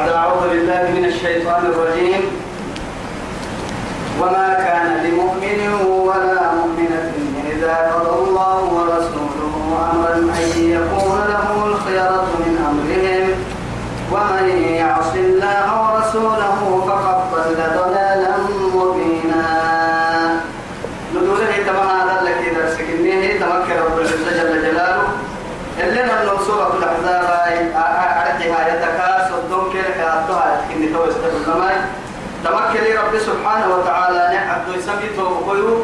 بعد أعوذ بالله من الشيطان الرجيم. وما كان لمؤمن ولا مؤمنة إذا قضى الله ورسوله أمرا أن يكون لهم الخيرة من أمرهم. ومن يعص الله ورسوله فقد ضل ضلالا مبينا نقول تمام هذا لك إذا سكنيه تمكن رب العزة جل جلاله اللي نمنو سورة الأحزاب أعدها يتكاس والدون كيرك أعدها إني تو استقبل تمكن رب سبحانه وتعالى نعبد يسمي توبكويو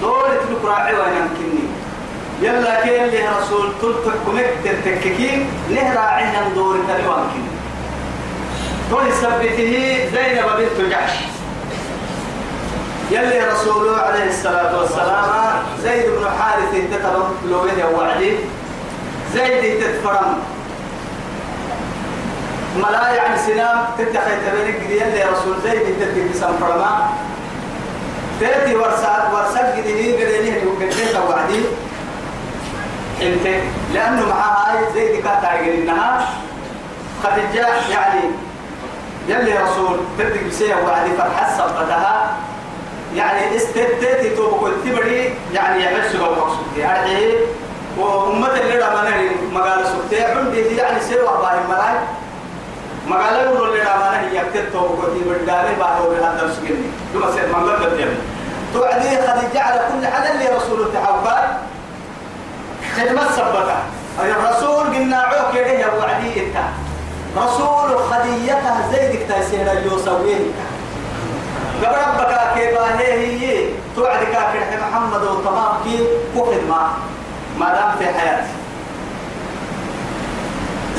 دول تلك راعي وينكني يلا كين له رسول تلتك كمك تتككين له راعي دور تلوانكين دول سبته زينب بنت جحش. يلي رسوله عليه الصلاة والسلام زيد بن حارث تتبع لوين وعدي زيد تتفرم ملا يعني سلام تتخي تبينك دي يلي رسول زيد تتخي سم فرما. تأتي ورسات ورسات قديه قديه وقديه وعدي انت لأنه معها هاي زيد كاتا إنها خديجة يعني يلي رسول تدق بسيه وعدي فرحة سلطتها. يعني استتتي تو بقول تبري يعني يحس لو مقصود. يعني وأمة اللي رمانا مقالة سبتي عندي يعني سوى باهي مراي مقالة يقول اللي رمانا هي يكتب بقول تبري داري باهي وبهذا السجن لما سيد من قبل الدم توعدي خديجة على كل حدا اللي رسول التحوكات خدمة سبتها الرسول قلنا عوك يا وعدي إنت رسول خديتها زيدك تيسير يوسويه قبل ربك كيبا هي هي توعد كاكر محمد وتمام كي وخد ما ما۔ دام في حياتي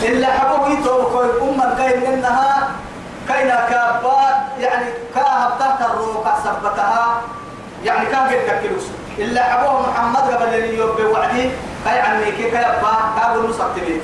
إلا حبوه كوي أمة كاين منها كاينا كابات يعني كاهب تحت الروكع سبتها يعني كان قد تكلوس. إلا حبوه محمد قبل اللي يوب بوعدي كاي عني كي كابا كابو نصب تبيت.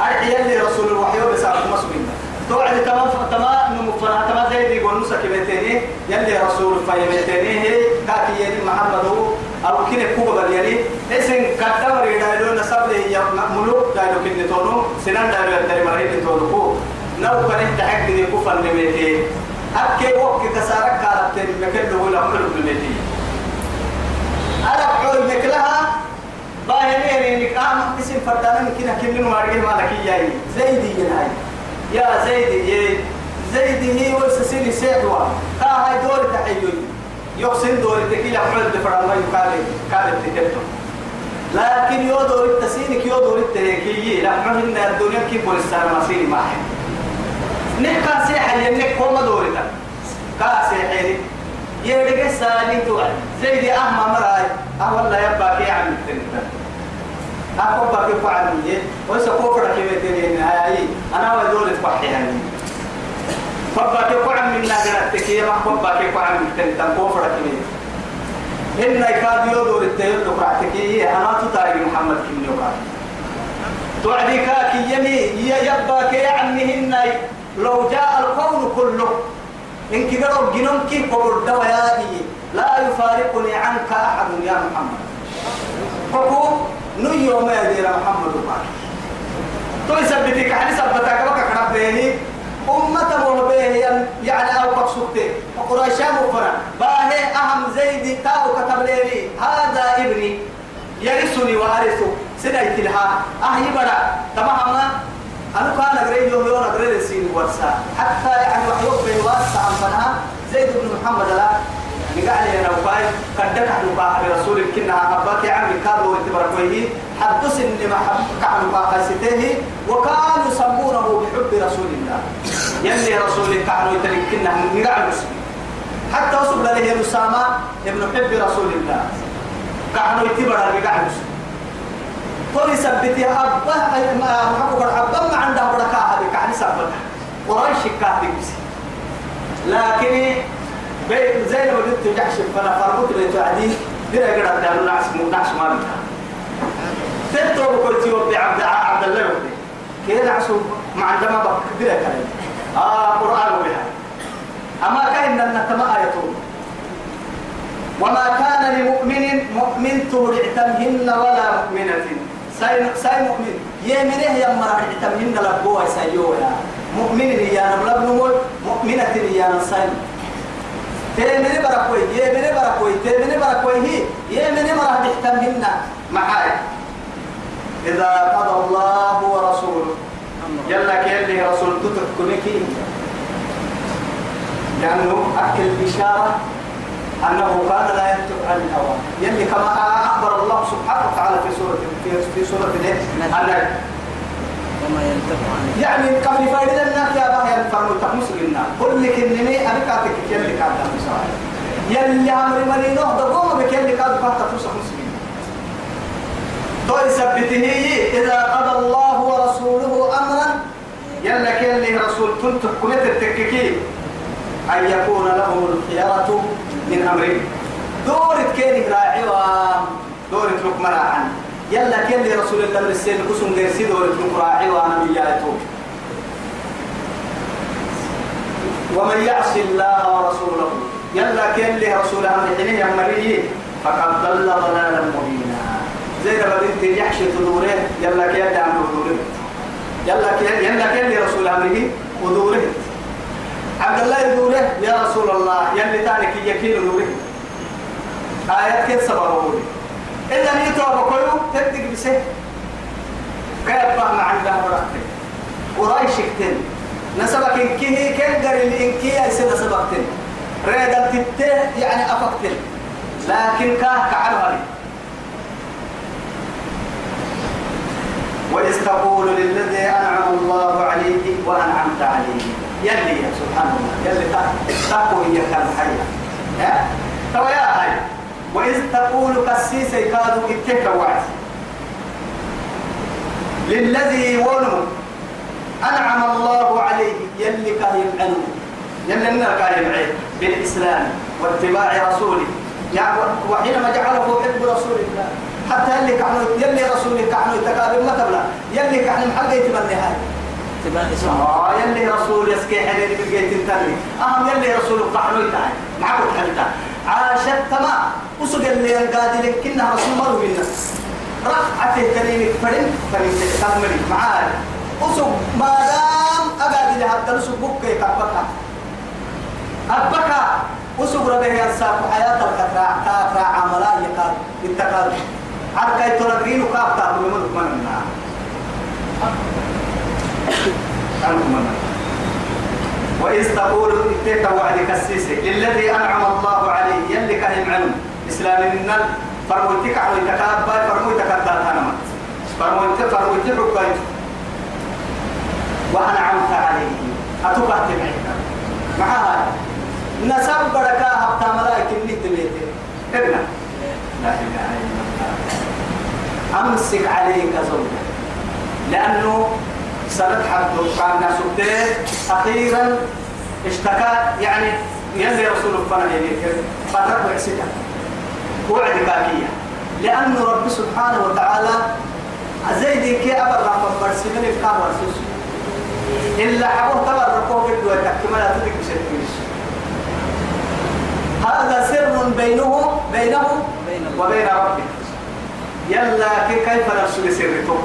أرحي اللي رسول الوحي وبسارة مسلمين توعد تمام تمام نمفنا تمام زي دي قول بيتيني يلي رسول في بيتيني هي كاكي يلي محمد هو أو كنا كوبا يلي اسم كتاب ريدايلو نسب لي يا ملوك دايلو كني تونو سنان دايلو يتري مريد تونو كو. نو كان تحق دي كوفا نميتي أكي وقت تسارك كارت مكان له ولا ملوك نميتي أنا بقول مكلها باهي نكام اسم فردانا كنا كنا نوارجه مالك ياي زي دي جناي يا زيد يا زيد هي وسسيني سيحوا ها هاي دور تحيوي. يحسن دور تكي يحمل دفر ما يقال قال تكتم لكن يو دور التسينك يو دور التهيكي لا ما هن الدنيا كيف بولستان مسيني ما هي نحكا سيحا ينك كوما دورتا كا سيحيني يرجع سالين توعد زيد أهم مراي. أول لا يبقى كي عم يتنكتن أكو باكي فعلي ويسا كوفر كيمتين هاي أنا ودول تبحي هاي فباكي فعل من ناقرة تكيه ما فباكي فعل من تنتن كوفر كيمتين إن يكاد يدور التير دقرة تكيه أنا تتاري محمد كم يقال توعدي كاكي يمي يباكي عنهن لو جاء القول كله إن كبروا جنونك قبر دوائي لا يفارقني عنك أحد يا محمد فكو نيو ما يدير محمد وقال تو يثبتك حديث ثبتك بك كرب بيني أمة مهبية يعني أو مقصودتي وقريشا مفرا باهي أهم زيد تاو كتب لي هذا ابني. يرثني وأرثه. سنة تلها أهي بڑا تمام أنا كان أقرأ يوم يوم أقرأ السين ورسا حتى يعني وحيوب بين واسع عن زيد بن محمد لا. نقال لي أنا وفاي. قدك عن وفاء برسول كنا أباك يا عمي. كادو ويتبركوه حدث إني ما حبك عن وفاء خسته وكانوا يسمونه بحب رسول الله. يلي رسول كانوا يتلكنا نقال مسلم حتى وصل له أسامة ابن حب رسول الله. كانوا يتبرك نقال مسلم قولي سبتي أبا ما محبوب أبا ما عنده بركة هذه كعني سبتها قريش بس لكن زي ما قلت جحش فانا فرقت بيت عدي. دير قرا دار نعس نعس ما بها تتو قلت يوم عبد عبد الله كده عسو ما عندما بك. دير كلام آه قرآن بها أما كان أن تما ايتون وما كان لمؤمن مؤمن تورعتمهن ولا مؤمنة. ساي ساي مؤمن. يمنه يا مرا اعتمهن لبوا سيو يا. مؤمن يا نبلغ مؤمنة يا نصيب تيمني بركوي يمني بركوي تيمني بركوي هي. يمني مرة تحتمهن معاي. إذا قضى الله ورسوله. يلا كيلي رسول تتركنك لأنه أكل بشارة أنه كان لا ينطق عن الهوى. يلي كما أخبر الله سبحانه وتعالى في سورة في, في سورة النجم. وما ينطق عن يعني قبل فائدة الناس يا بها ينفرموا تقمسلنا كل كنني أنا كاتك يلي كان يلي أمر مرينه دقوم بك يلي كان فاتك طول سبته إذا قضى الله ورسوله أمرا يلا كيلي رسول تنتق كمت التككي أن يكون لهم الخيارة من أمرهم دورة كيني راعي دورة لكمنا عن يلا كيلي رسول الله من السيد كسم غيرسي دورة لك راعي وأنا بياته ومن يعص الله ورسوله يلا كيلي رسول أمر حينه أمريه فقد ضل ضلالا مبينا. زي ما بنت يحشي تدوره يلا كيلي عن تدوره يلا كيلي يلا كيلي رسول أمره؟ ودوره عبد الله يدوره يا رسول الله يلي تانك يكيل دوره آيات كيف سببه إذا نيتوا بقولوا تبدك بسه. كيف فهم عن ده مرتب قريش كتن نسبك إنكيه كل قري الإنكيه يصير نسبك ريدا تته يعني أفكتن لكن كاه كعلها وإذ تقول للذي أنعم الله عليه وأنعمت عليه يلي يا سبحان الله يلي تقوى هي كان حيا ها؟ تو يا هاي وإذ تقول كسيس كادوا اتك وعد. للذي ولو أنعم الله عليه يلي كان يمعنه يلي لنا كان يمعين بالإسلام واتباع رسوله. يعني وحينما جعله حب رسول الله. حتى يلي كانوا يلي رسولك كانوا يتكالب ما تبلا يلي كانوا محل يتمنى هاي. آه يلي رسول يسكي حليل بقيت تاني أهم يلي رسول قحنو يتعي معكم حلتا عاشت تمام وسق اللي قاعد لك كنا رسول مرو منا. رفعته تنينك فرن فرن تكمل معاي. وسق ما دام أقعد لها تنسق بكي كبكا أبكا وسق ربه ينساك حياة الكتراع كافراع عملا يقال بالتقال عركا يترقين وكافتا بمن من النار. وإذ تقول اتيك وعدك السيسي للذي أنعم الله عليه يلي كان عنه إسلام النال فرموتك عن يتكابا فرموتك الدارتانما فرموتك فرموتك حكايت وأنعمت عليه أتوقعت معك معها نسب بركة هبتا ملائكة اللي تبيته ابنا لا إله إلا أمسك عليك زوجك لأنه سند حد كان سبته أخيرا اشتكى يعني يلي رسول الله يليك فترك عسكا وعد كاكية لأن رب سبحانه وتعالى زيد كي أبر رب برسمين الكام ورسوس. إلا حبوه تبر ربوه كدوة تكمل تدك بشكل هذا سر بينه بينه وبين ربه. يلا كيف نفسه سرته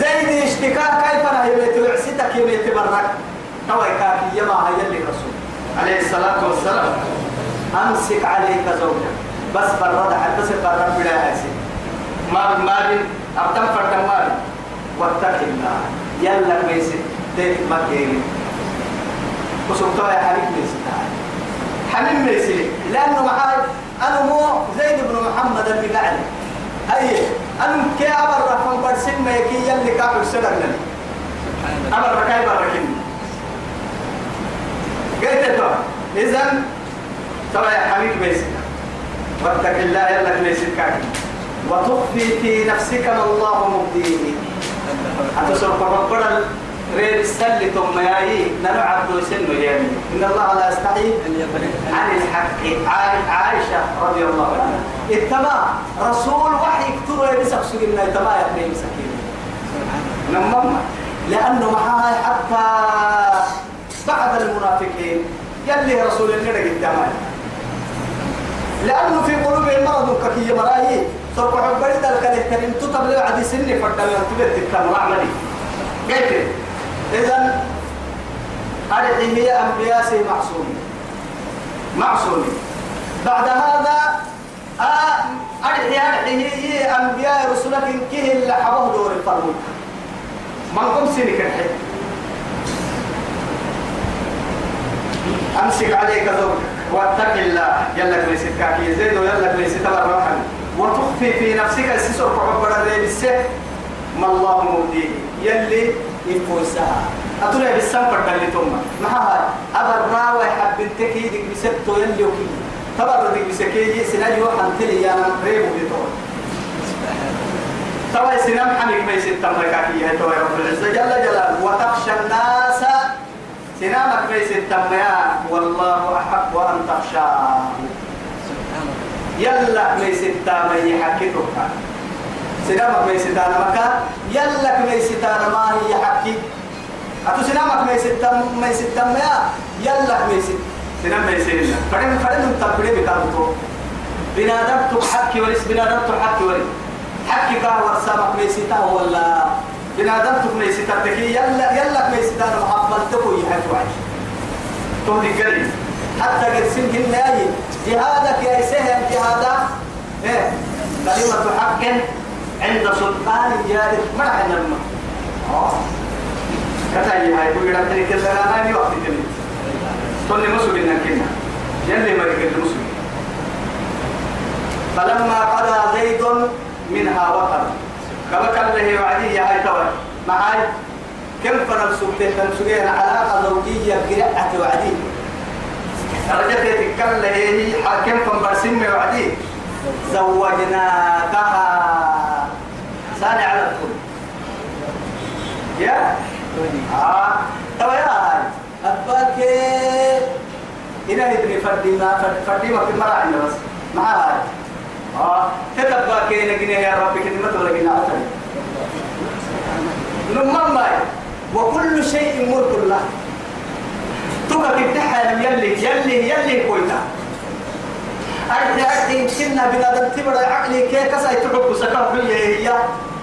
زيد اشتكاء كيف يبيت وعسيتك يبيت برك توي كافي يما هي اللي الرسول عليه الصلاة والسلام. أمسك عليك زوجك. بس برد حدث برد بلا هاسي مال مال أبتم فرد مال. واتق الله. يلا ميسي تيك مكيري وسبتوا يا حبيب ميسي حبيب ميسي لأنه معاي أنا مو زيد بن محمد المقعلي أي أنا كي أبر رفن برسل ما يكي يلي كافر سنة لنا. ركاي بركين قلت له إذن ترى يا حبيب بيسك واتق الله يلا بيسك وتخفي في نفسك ما الله مبديه. أتصرف ربنا غير السل ثم ياي نلعب دو سنو يعني. إن الله لا يستحي عن الحق. عائشة رضي الله عنها. اتبع رسول وحي كتر يبسك سجلنا اتبع يا ابني مسكين. نمم لأنه معها حتى بعد المنافقين. يلي رسول الله قدامه. لأنه في قلوبهم مرض ككي مراهي سوف حبري ذلك الكريم تطبل عدي سني فردم يرتبط الكلام عملي قلت إذا أرحي هي أنبياء معصومين معصومين بعد هذا أرحي أرحي هي أنبياء رسولك كه اللي حبه دور الفرمون ما قم سينك الحين أمسك عليك زوجك واتق الله. يلا كليس كاكي زيد ويلا كليس تبرع وتخفي في نفسك. السسر كعبر الرئيسة ما الله موديه يلي ينفوسها أتولى بالسنفر اللي تم ما هاي أبر راوي حبنتك يدك بسبتو يلي وكي تبردك بسكي سنجي وحن تلي من ريبو بيطول توا سنم حميك ما يصير تمركاكي هي توا رب العزة. جل جلاله وتخشى الناس. سنامك ما يصير تميان والله أحق أن تخشاه. يلا ما يصير تامي حكيتك سنامك ما يصير مكان يلا ما هي حكي. أتو سنامك يصير تميا يلا ما يصير سنام ما يصير فرن فرن تبري بكارتو بنادم تحكي وليس بنادم تحكي وليس حكي كاه ورسامك ميسيتا ولا؟ بنادم تك ميسيتا تكي يلا يلا ميسيتا محمد تكو يحكي وعيش. تهدي قليل حتى قرسين هناي جهادك يا سهل جهادا إيه؟ كلمة حق. عند سلطان جارف ما نلما آه. كتاي هاي بقول لك تريك أنا ما يوقف تلي تقول مسلم كنا. يلي ما يقدر مسلم فلما قضى زيد منها وطر كما كان له وعدي يا هاي توي معاي كم فنم سبته فنم سجين علاقة زوجية قرأة وعدي. رجعت تتكلم هي حاكم فن برسم وعدي. زوجناكها. ساني على الكل. يا؟ آه. توي يا هاي أباك إلى ابن فردي ما فردي ما في المراعي بس. مع هاي. آه. تتبع كينا جنيه يا رب كلمة ولا جنيه عطري نمم وكل شيء ملك الله تبقى التحى يلي يلي يلي كويتا. أرحي أرحي كنا بنادم تبرا عقلي كي كسا يتحب سكر في هي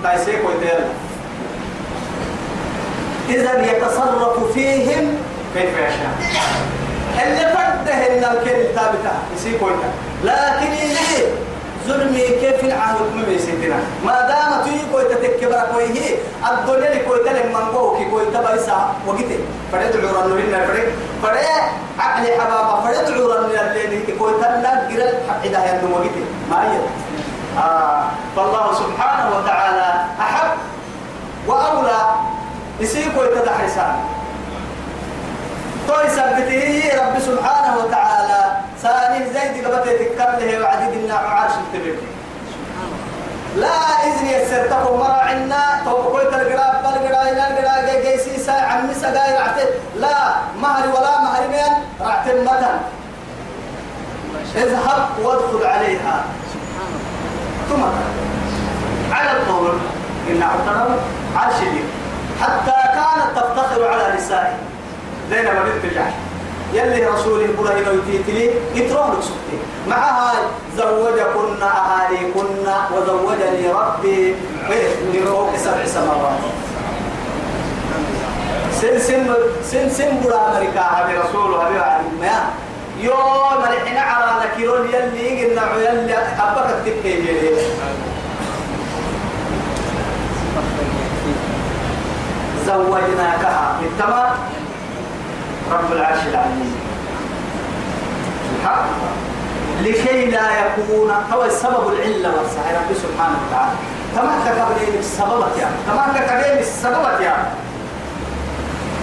لا يسيك كويتا إذا يتصرف فيهم كيف يشاء. اللي فرده إن الكل ثابتة يسيك كويتا لكن إيه ظلمي كيف العهد ما بيسيتنا ما دام تيجي كوي تتكبر كوي هي الدنيا كوي تلم من جو كي كوي تبا يسا وقتي فرد عورا نورين فرد فرد عقلي حبابا فرد عورا اللي كوي تلا جرل حدا هي وقتي ما هي؟ آه فالله سبحانه وتعالى أحب وأولى. يسير كوي تدحرسان. توي سبته رب سبحانه وتعالى. ثاني زيد قبته تكله وعدي قلنا عارش التبيب لا إذن يسرتكم مرة عنا. توقيت القراب بالقراب إلى القراب جيسي ساي عمي سقاي رعتي لا مهر ولا مهر مين رعتي متن اذهب وادخل عليها. ثم على الطول. إن اعترض عرش حتى كانت تفتخر على نسائه زينب بنت جحش. يلي رسول إبراهيم يتيتلي يترون لك سبتي مع هاي زوجكن أهاليكن وزوجني ربي. لروح سبع سماوات. سن سن سن سن برا أمريكا هذه رسول هذه ما يوم الحين على ذكرون يلي قلنا يلي أبقى تكتب زوجناكها. بالتمام رب العرش العظيم لكي لا يكون هو السبب العلة والصحيح رب سبحانه وتعالى. تمام كقبلين السببت يعني. تمام كقبلين السببت يعني.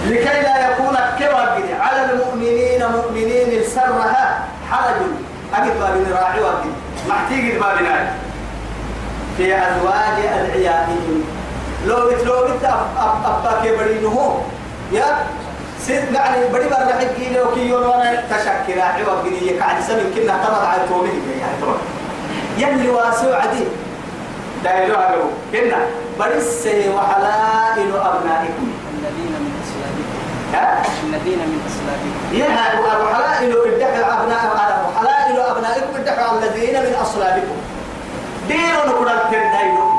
لكي لا يكون كواجد على المؤمنين مؤمنين السرها حرج. أجد بابن راعي واجد. محتيج بابنا في أزواج أدعيائهم لو بت لو بت أبقى كبرينه. يا سيد يعني بدي برجع حكي لو كي يوم وأنا تشكر عوض قدية كعد سمين كنا تمر على تومي يعني تمر يلي واسع عدي. دايلو هلو كنا. برس وحلائل أبنائكم. الذين من أصلابكم ها؟ الذين من أصلابكم يا وحلائل الدحر أبناء وحلائل أبنائكم الدحر الذين من أصلابكم دينون كنا التردايلو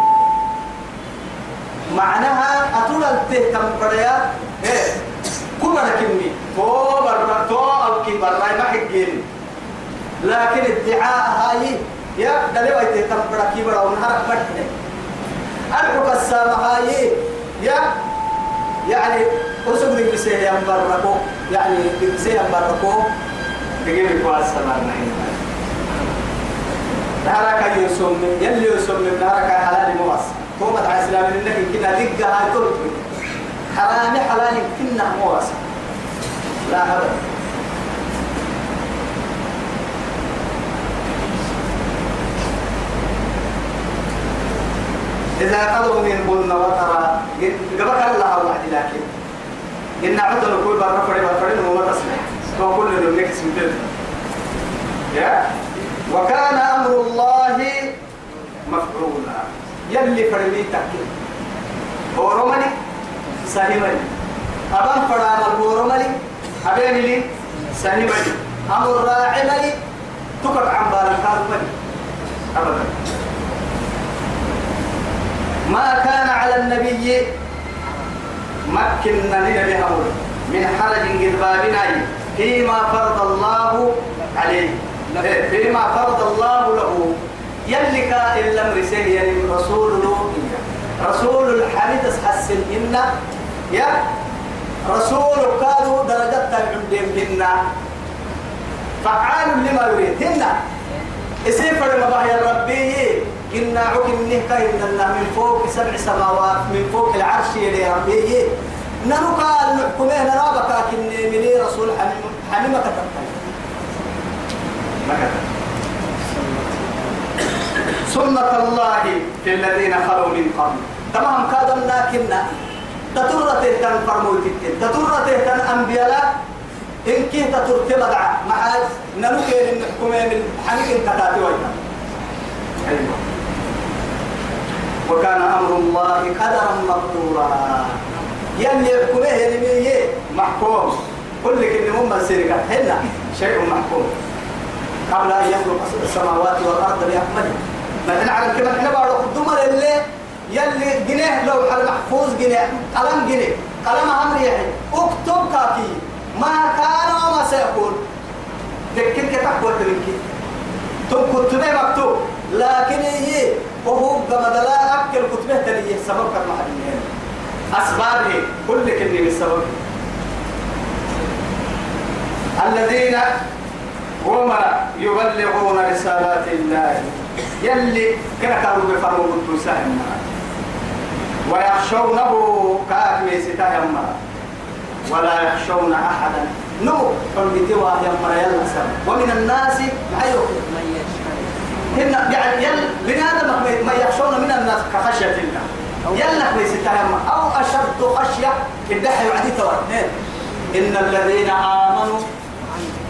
معناها أطول التهتم بريا إيه؟ تبركني تو برا تو أو كي برا ما حقين لكن ادعاء هاي يا دلوا يتم بركي برا ونهار بدنا أرحك السامة هاي يا يعني أسوق لك بسيه ينبركو يعني بسيه ينبركو تجيب الكواس سمعنا هنا نهارك يوسم يلي يوسم نهارك حلال موس تومة على الإسلام إنك كنا دقة هاي كل حرام حلال كنا موس لا أبدا إذا قضوا منهن وترى قبك الله وحدي لكن. إن عدنا نقول برا فريد فريد وما تصلح. وكل ذو نكس من يا؟ وكان أمر الله مفعولا. يلي فرميتك بورمني سهمني أبان فرام البورمني أبين لي سهمني أمر راعمني تكت عن بالك أبدا ما كان على النبي مكنا لنبي أمر من حرج قد بابنا فيما فرض الله عليه فيما فرض الله له يلك إلا مرسيه يعني رسول رسول الحديث حسن إن يا رسول قالوا درجة العندهم هن فعال لما يريد هن اسيفر ما يا ربي إن عكنه كإن الله من فوق سبع سماوات من فوق العرش يا ربي. ننو قال نحكمه نرابك كن من رسول حميم حميمة كتب سنة الله في الذين خلوا من قبل. تمام كادم لكن تطرة تهتن فرموت تطرة تهتن أنبياء. إن كي تطرت مدعى مع نلوك إن حكومة من حميك كتاتي ويتا أيوة. وكان أمر الله قدرا مقدورا. يلي يحكمه يلي محكوم. كل كلمة هم السرقة هنا شيء محكوم. قبل أن يخلق السماوات والأرض بأكمله مثلا على كما إحنا بعد قدوم اللي يلي جنيه لو على محفوظ جنيه قلم جنيه. قلم أمر يحيي اكتب كاكي. ما كان وما سيكون. ذكر كتاب وتركي تم كتبه مكتوب. لكن هي وهو قمدلا أكل كتبه تليه سبب كما حدين أسبابه كل كلمة بالسبب الذين هم يبلغون رسالات الله. يلي كنا كانوا بفرموا بالتساهم ويخشونه كأكمي ستاهم ولا يخشون أحدا. نو فالبتوا يمر. يلا سم. ومن الناس أيوه من يشهد هن يعني يل بنادم ما يخشون من الناس كخشية الله. يلا كويس تهم أو أشد خشية الدحي وعدي إن الذين آمنوا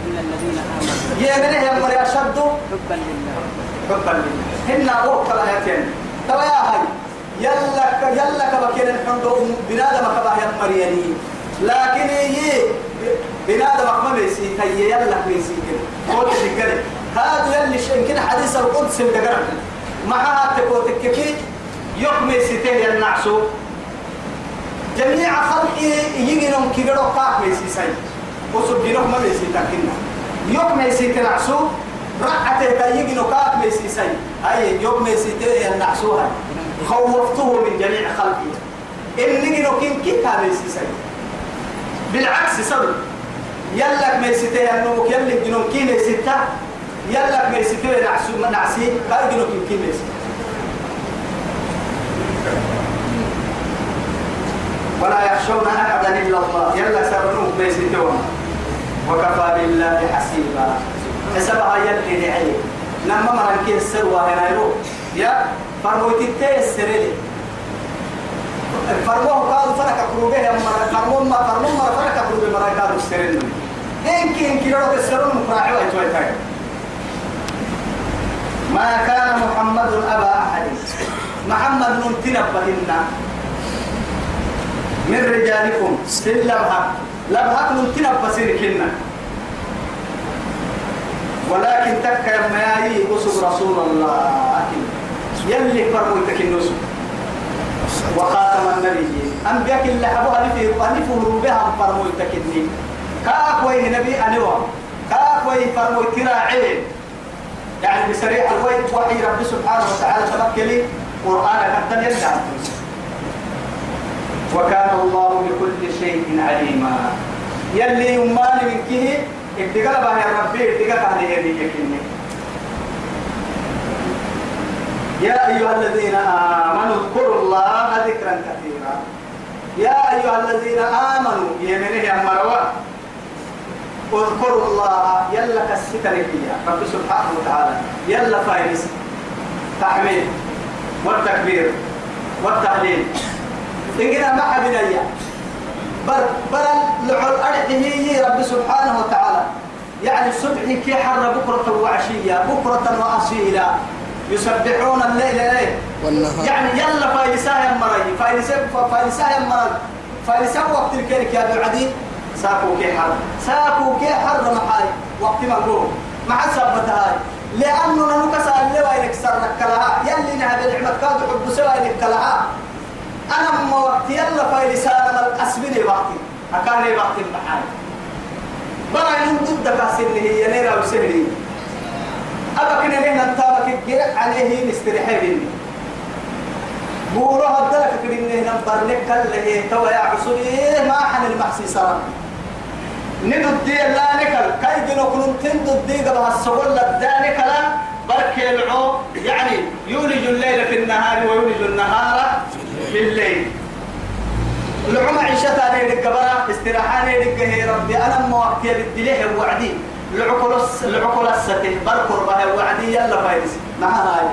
إن الذين آمنوا يا من هي مري أشد. حبا لله. حبا لله. هن أبوك الآيتين ترى يا هاي. يلا يلا كبكين الحمد بنادم كبه يمريني لكن هي بنادم ما بيسي هي يلا بيسي كده. قول كده. هذا يلي شيء كده حديث القدس اللي معها تكوتك كيف يقمي ستين النعسو جميع خلقي يجينهم كيرو كاك ميسي سي. وصل جينهم ما ميسي تاكينا. يوم ميسي تنعسو رعته تا يجينو كاك ميسي سي. أي يوم ميسي تين النعسوها خوفته من جميع خلقي إن نجينو كين كيكا ميسي سي. بالعكس صدق يلك ميسي تين النوك يلك جنوم كين ميسي تا. يلك ميسي تين نعسو نعسي. كاي جنوم كين كين ميسي. ولا يخشون أحدا إلا الله. يلا سرنوه بيستوهم وكفى بالله حسيبا. حسبها يلي نعي لما مرن كي السروة هنا يرو يا فرموتي تيسر لي. فرموه قالوا فرك قلوبه يا مرة فرموه ما فرموه مرة فرك قلوبه مرة قالوا كي إن كي لو تسرون مقراعي ويتوي ما كان محمد أبا أحد. محمد ننتنب بهنا من رجالكم. في اللبهة لبهة ننتنب بسير كنا. ولكن تكا ياي أسب رسول الله. يلي فرموتك النسب وخاتم النبيين أنبياء اللي حبوها لفي ألفه بها فرموا تكني. كاكوي نبي أنوا كاكوي فرموا تراعين يعني بسريع الوقت وحي رب سبحانه وتعالى تمكلي قرآن حتى يدعم وكان الله بكل شيء عليما. يلي يمان من كه ابتقال بها يا ربي ابتقال بها يلي يكني يا أيها الذين آمنوا اذكروا الله ذكرا كثيرا. يا أيها الذين آمنوا يمنه يا مروان اذكروا الله يلا كالستر فيها. رب سبحانه وتعالى يلا فايز. تحميد والتكبير والتهليل إننا ما حبنا بل بل لعل أرده رب سبحانه وتعالى. يعني الصبح كي حر بكرة وعشية بكرة وأصيلا يسبحون الليل ليل والنهار. يعني يلا فايلساه يا مري. فايلساه فايلساه يا مري. فايلساه وقت الكيرك يا أبو عدي ساكو كي حر ساكو كي حر محاي وقت ما نقول مع سبتها هاي. لأنه نكسر اللي وينك سرك لها. يلي نهب النعمة كاد حب سوى لها. أنا ما وقت يلا فايلساه ما أسبني وقتي أكاني وقت المحاي برا يوم ضد كاسين هي نيرا وسهري أبا كنا لنا نتابك الجرع عليه نستريحين بورو هدلك كريم نمبر لك كل هي توا يا عسولي ما حن المحسي سرا ندد لا نكل. كاي جنو كنون تندد دي قبل السول لدانك لا برك العو. يعني يولج الليل في النهار ويولج النهار في الليل. العمى عيشتها نيدك برا استراحة هي ربي أنا موكي بالدليه وعدي. العقلس العقلس بركر بها وعدي يلا فايز مع هاي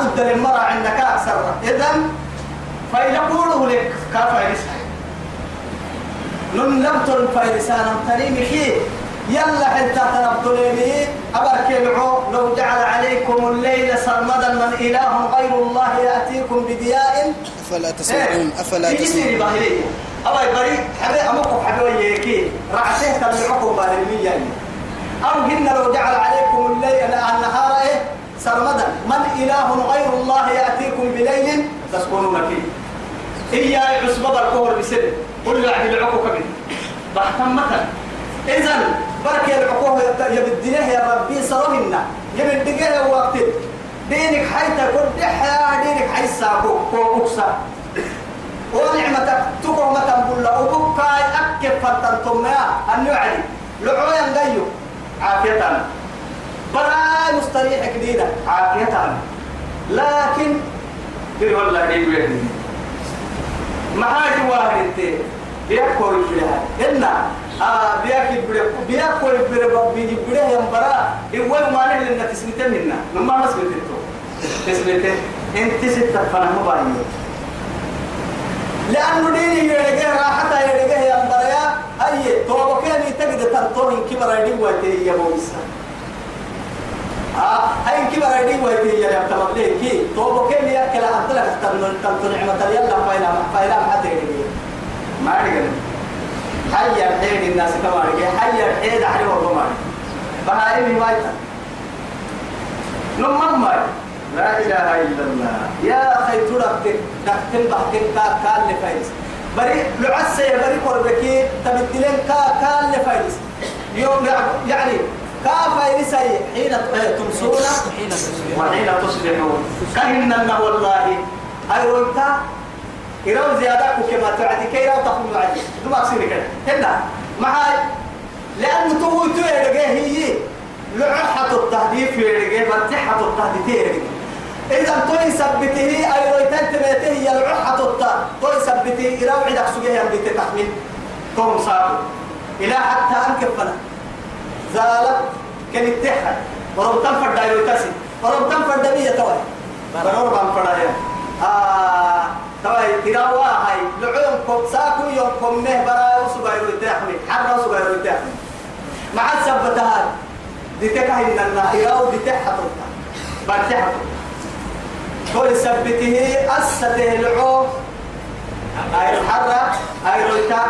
الدل المرة عندك أكثر إذا فيقوله لك كفايز نن نبتل فايسانا تريم كي يلا حتى تنبتليني أبرك العو لو جعل عليكم الليل سرمدا من إله غير الله يأتيكم بدياء أفلا تسمعون أفلا تسمعون أبا يبري حبي أمكم أو هن لو جعل عليكم الليل النهار إيه؟ سرمدا. من إله غير الله يأتيكم بليل تسكنون فيه. إيا عصبة الكهر بسر. قل له عدل العقو كبير. بحكم مثلا. إذن بركة العقوه يبدله يا ربي صرهن يبدله وقت. دينك حيث كل حياة دينك حيث كو أكسا. ونعمتك تنبول له وبكاي أكف فتنتم يا. النوعي لعويا غيو عافية. براي مستريح جديدة. عافية. لكن بيقول والله دي وين معاك واحد انت. بيأكل بلها إن آه بيأكل بلها بيأكل بلها بيجي بلها ينبرا إيوه ما نحن لنا تسميته منا. نما ما سميته تسميته. انت ستة. فنه بايو. لأنه ديني يرجع ينبرا أي توبة كان تنطون كبر يدي ويتي يا موسى آه هاي كبر يدي ويتي يا تمام ليه كي توبة كان يأكل أنتلك تنطون تنطون نعمة يلا فايلا فايلا ما تيجي ما أدري حي الحين الناس كما أدري حي الحين أحرم الرمان بهايم وايتا نمم لا إله إلا الله يا أخي ترك تكتم بحكم كا كان لفايز بري لعسى بري قربك تبدلين كا كان لفايز يوم يعني كا فايز حين تمسون حين تصبح وحين تصبحون. كهن والله. أي وانت؟ إراو زيادة كما تعدي كي راو تقوم بعدي. دم أكسير كده هنا معاي لأنه تو تو هي. لعحة التهديف يرجع فتحة التهديف يرجع. إذا توي سبته أي رويتان تبيته هي لعحة التهديف توي سبته إراو عدك سجية يمدي تحمل. توم ساقو إلى حتى أنكفنا زالت كان التحد ورب تنفر دايرو تاسي ورب تنفر دمية توي ورب تنفر دايرو آه توي تراوا هاي لعون كم ساكو يوم كم نه برا سبايرو تحمل حرا سبايرو تحمل مع السبت هاي دي تكهن لنا يراو دي تحطوتا برتحطو كل سبته أسته العو أي الحرة أي رويتا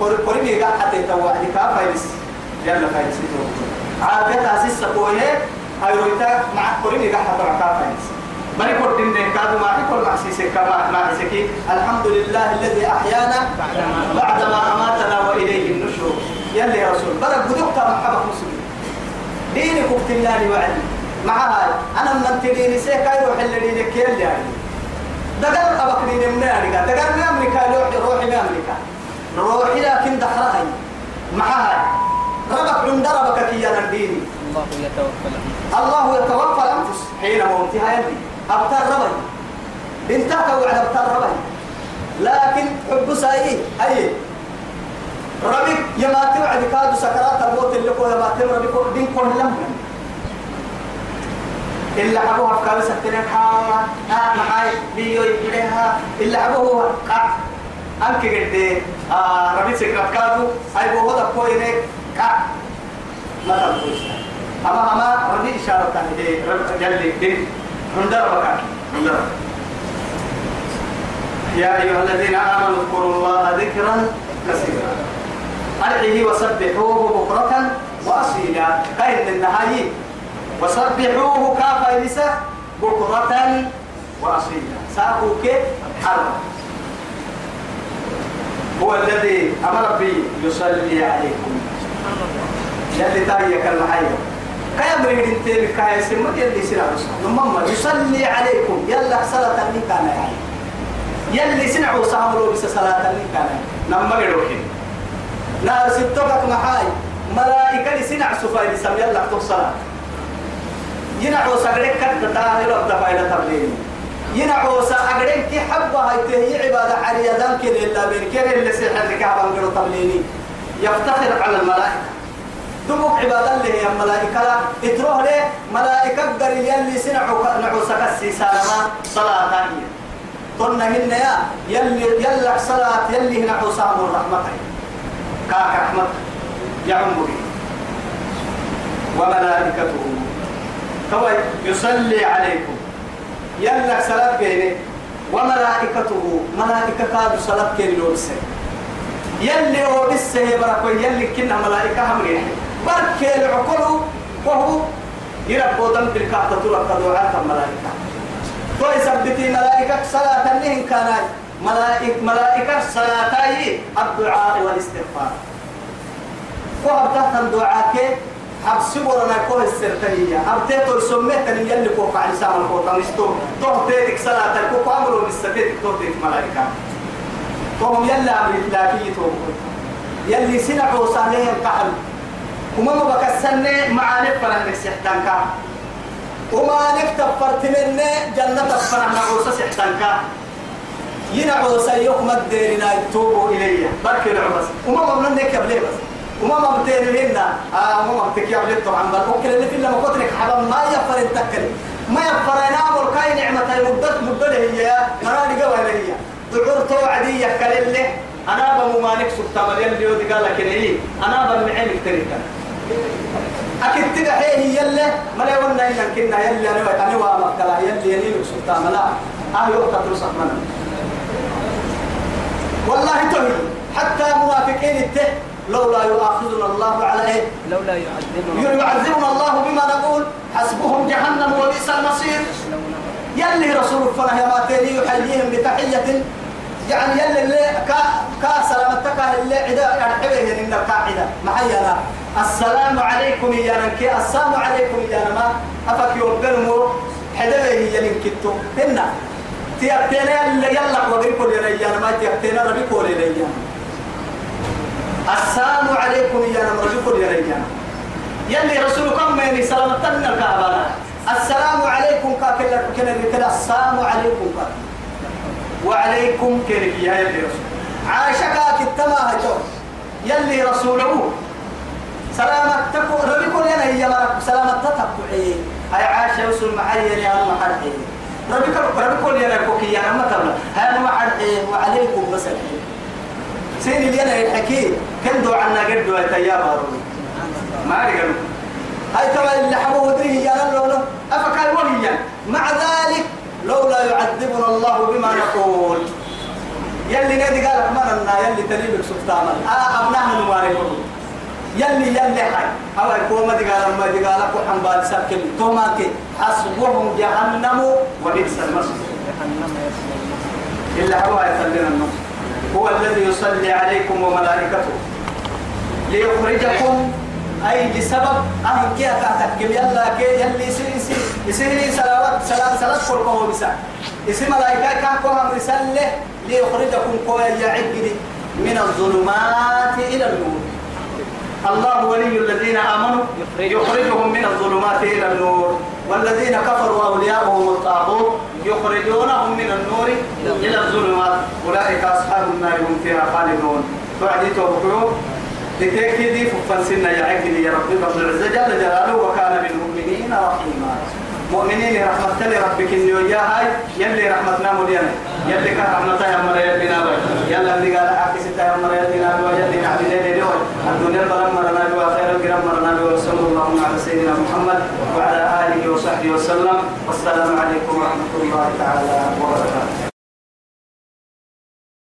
قري ميقا حتى توعدي كافايلس يلا فايلس عافية أسيس سكوه أي رويتا مع قري ميقا حتى كافايلس بل يقول دين كادو ما يقول معسكي الحمد لله الذي أحيانا بعدما أماتنا وإليه النشور يلي يا رسول بلد بدوك محمد مسلم ديني كبت الله وعلي مع أنا من تديني سيكا اللي دينك يلي يعني دقر أبك دين من أمريكا دقر من أمريكا روحي من أمريكا روحي لكن دحرها مع هاي ربك عند ربك كي ديني الله يتوفى الأنفس. الله يتوفى الأنفس. حين موتها يلي أبتر ربي. بنتك وعلى أبتر ربي. لكن حب ساي أي. ربك يما توعد كادو سكرات الموت اللي كو يما تم ربك دين كون لم. إلا أبوها فكار سكتنا حاما آه معاي. بيو يجيها إلا أبوها. أنك قد آه ربي سكرات كادو أي بوهو دكو إنك قع ما تبقوش أما أما ربي إشارة تاني رب جل دين هندر بكاك هندر يا أيها الذين آمنوا اذكروا الله ذكرا كثيرا. أدعيه وسبحوه بكرة وأصيلا. كاين النهاية وسبحوه كافة نساء بكرة وأصيلا. كيف حرم هو الذي أمر به يصلي عليكم. يلي تايك المحيط كيف مريد انت بكاية سمت يلي سنع نمما يصلي عليكم. يلا صلاة اللي كان يعني. يلي سنعوا صاملوا بس صلاة اللي كان نما قدوحين نار ستوكك محاي. ملائكة سنع سفايد سم يلا تصلاة ينعوا سقرك كت تاهل الدفايلة تبليني ينعوا سقرك كي حبة هاي عبادة حرية دم كده إلا بين كده اللي سيحر لك عبان تبليني يفتخر على الملائكة. دمك عبادة اللي هي الملائكة لا. اتروه ليه؟ ملائكة قريل يلي سنعوا نعوا سكسي سالما صلاة ثانية قلنا هن يا. يلي يلا صلاة يلي هنا حسام الرحمة. كاك رحمة. يا عمري. وملائكته. كوي. يصلي عليكم. يلا صلاة بيني وملائكته ملائكة كادوا صلاة كيري لو بسه يلي هو بسه بركو يلي كنا ملائكة هم ريحي بركي العقل وهو يربو دم بالكعبة تلقى دعاء الملائكة توي سبتي ملائكة صلاة النهن كان ملائكة ملائكة صلاة الدعاء والاستغفار. وهب تحت الدعاء كي حبسي ورنا كوه السرتية أبتيتو سميت أن يلي كوك على سام الكوكا مستو توه تيتك صلاة الكوكا عمرو مستفيدك توه تيتك ملائكة توهم يلي أمري لاكي توه يلي سنعوا صالحين كحل وما بكسنة معاني فرنك سحتانكا وما نكتب فرتمني جنة فرح نعوسة سحتانكا ينعوسة يوم الديرنا يتوبوا إلي بركي العبس وما ممنن نكب ليه بس وما مبتين هنا آه وما مبتك يا بلد طبعا. بل أوكل اللي في لما لك حبا ما يفر التكري ما يفر ينامر كاي نعمة مدة مدة هي. مراني قوة هي. دعور توعدي يكال اللي أنا بممانك سبتا مليان اللي يودي قال لك إيه؟ أنا بمعينك تريكا أكيد تبع هي يلا ملا ولا إن كنا يلا أنا أنا وامكلا يلا يلي سبتا ملا أه يوقف ترسخ منا والله تهي حتى منافقين الته لولا يؤاخذنا الله على إيه؟ لولا يعذبنا يعذبنا الله بما نقول. حسبهم جهنم وبئس المصير. يلي رسول الله يا ماتيني يحييهم بتحية. يعني يلي اللي كا كا سلامتك اللي عدا يرحبه من القاعدة. محينا السلام عليكم يا نكي. السلام عليكم يا نما. أفك يوبرمو حدبه هي لنكتو هنا تيابتنا اللي يلا وقري كل يا نما. تيابتنا ربي كل يا السلام عليكم يا نما ربي كل يا يلي رسولكم من سلامتنا الكعبة السلام عليكم كاكل كنا كده السلام عليكم كا وعليكم كنا يا يلي رسول. عائشة كاكتما هجو. يلي رسوله. سلامة تكو ربي كل ينا هي مرك سلامة تتبعي هاي عائشة وصل معي يا الله حرحي كل ربي كل ينا كوكي يا ما حرحي وعليكم بس الحين سين اللي أنا الحكي كن دو عنا قد دو يا بارون ما أدري هاي ترى اللي حبوه دريه يا لولو أفكار وليا مع ذلك لولا يعذبنا الله بما نقول. يلي نادي قال لنا يلي تليبك سلطانا آه أبناها نواري يلي يلي حي. أو يكون ما دقال ما دقال أكو حنبال سكن توماتي حسبهم جهنم وبئس المصير. جهنم يصلون إلا هو يخلينا النوم هو الذي يصلي عليكم وملائكته. ليخرجكم. أي بسبب؟ أهل كي أتعتكم يلا كي يلي يصير يصير يصير صلوات صلاة صلاة فرقه بسا يصير ملائكة كاكوها رسالة ليخرجكم قوية يعقد من الظلمات إلى النور. الله ولي الذين آمنوا. يخرجهم من الظلمات إلى النور. والذين كفروا أولياؤهم الطاغوت يخرجونهم من النور إلى الظلمات. أولئك أصحاب النار هم فيها خالدون. بعد توقعوا لتأكيد فنسنا يا عقلي يا رب رب العزة جل جلاله وكان بالمؤمنين رحيما. مؤمنين رحمة لربك إني وياها. يلي رحمتنا مليانة يلي كان رحمتها يا مرة يلي نابي يلا اللي قال عكس يا مرة يلي نابي يلي نعبد يلي نوي الدنيا البلد مرنا نابي وخير الكرام مرنا نابي وصلى الله على سيدنا محمد وعلى آله وصحبه وسلم. والسلام عليكم ورحمة الله تعالى وبركاته.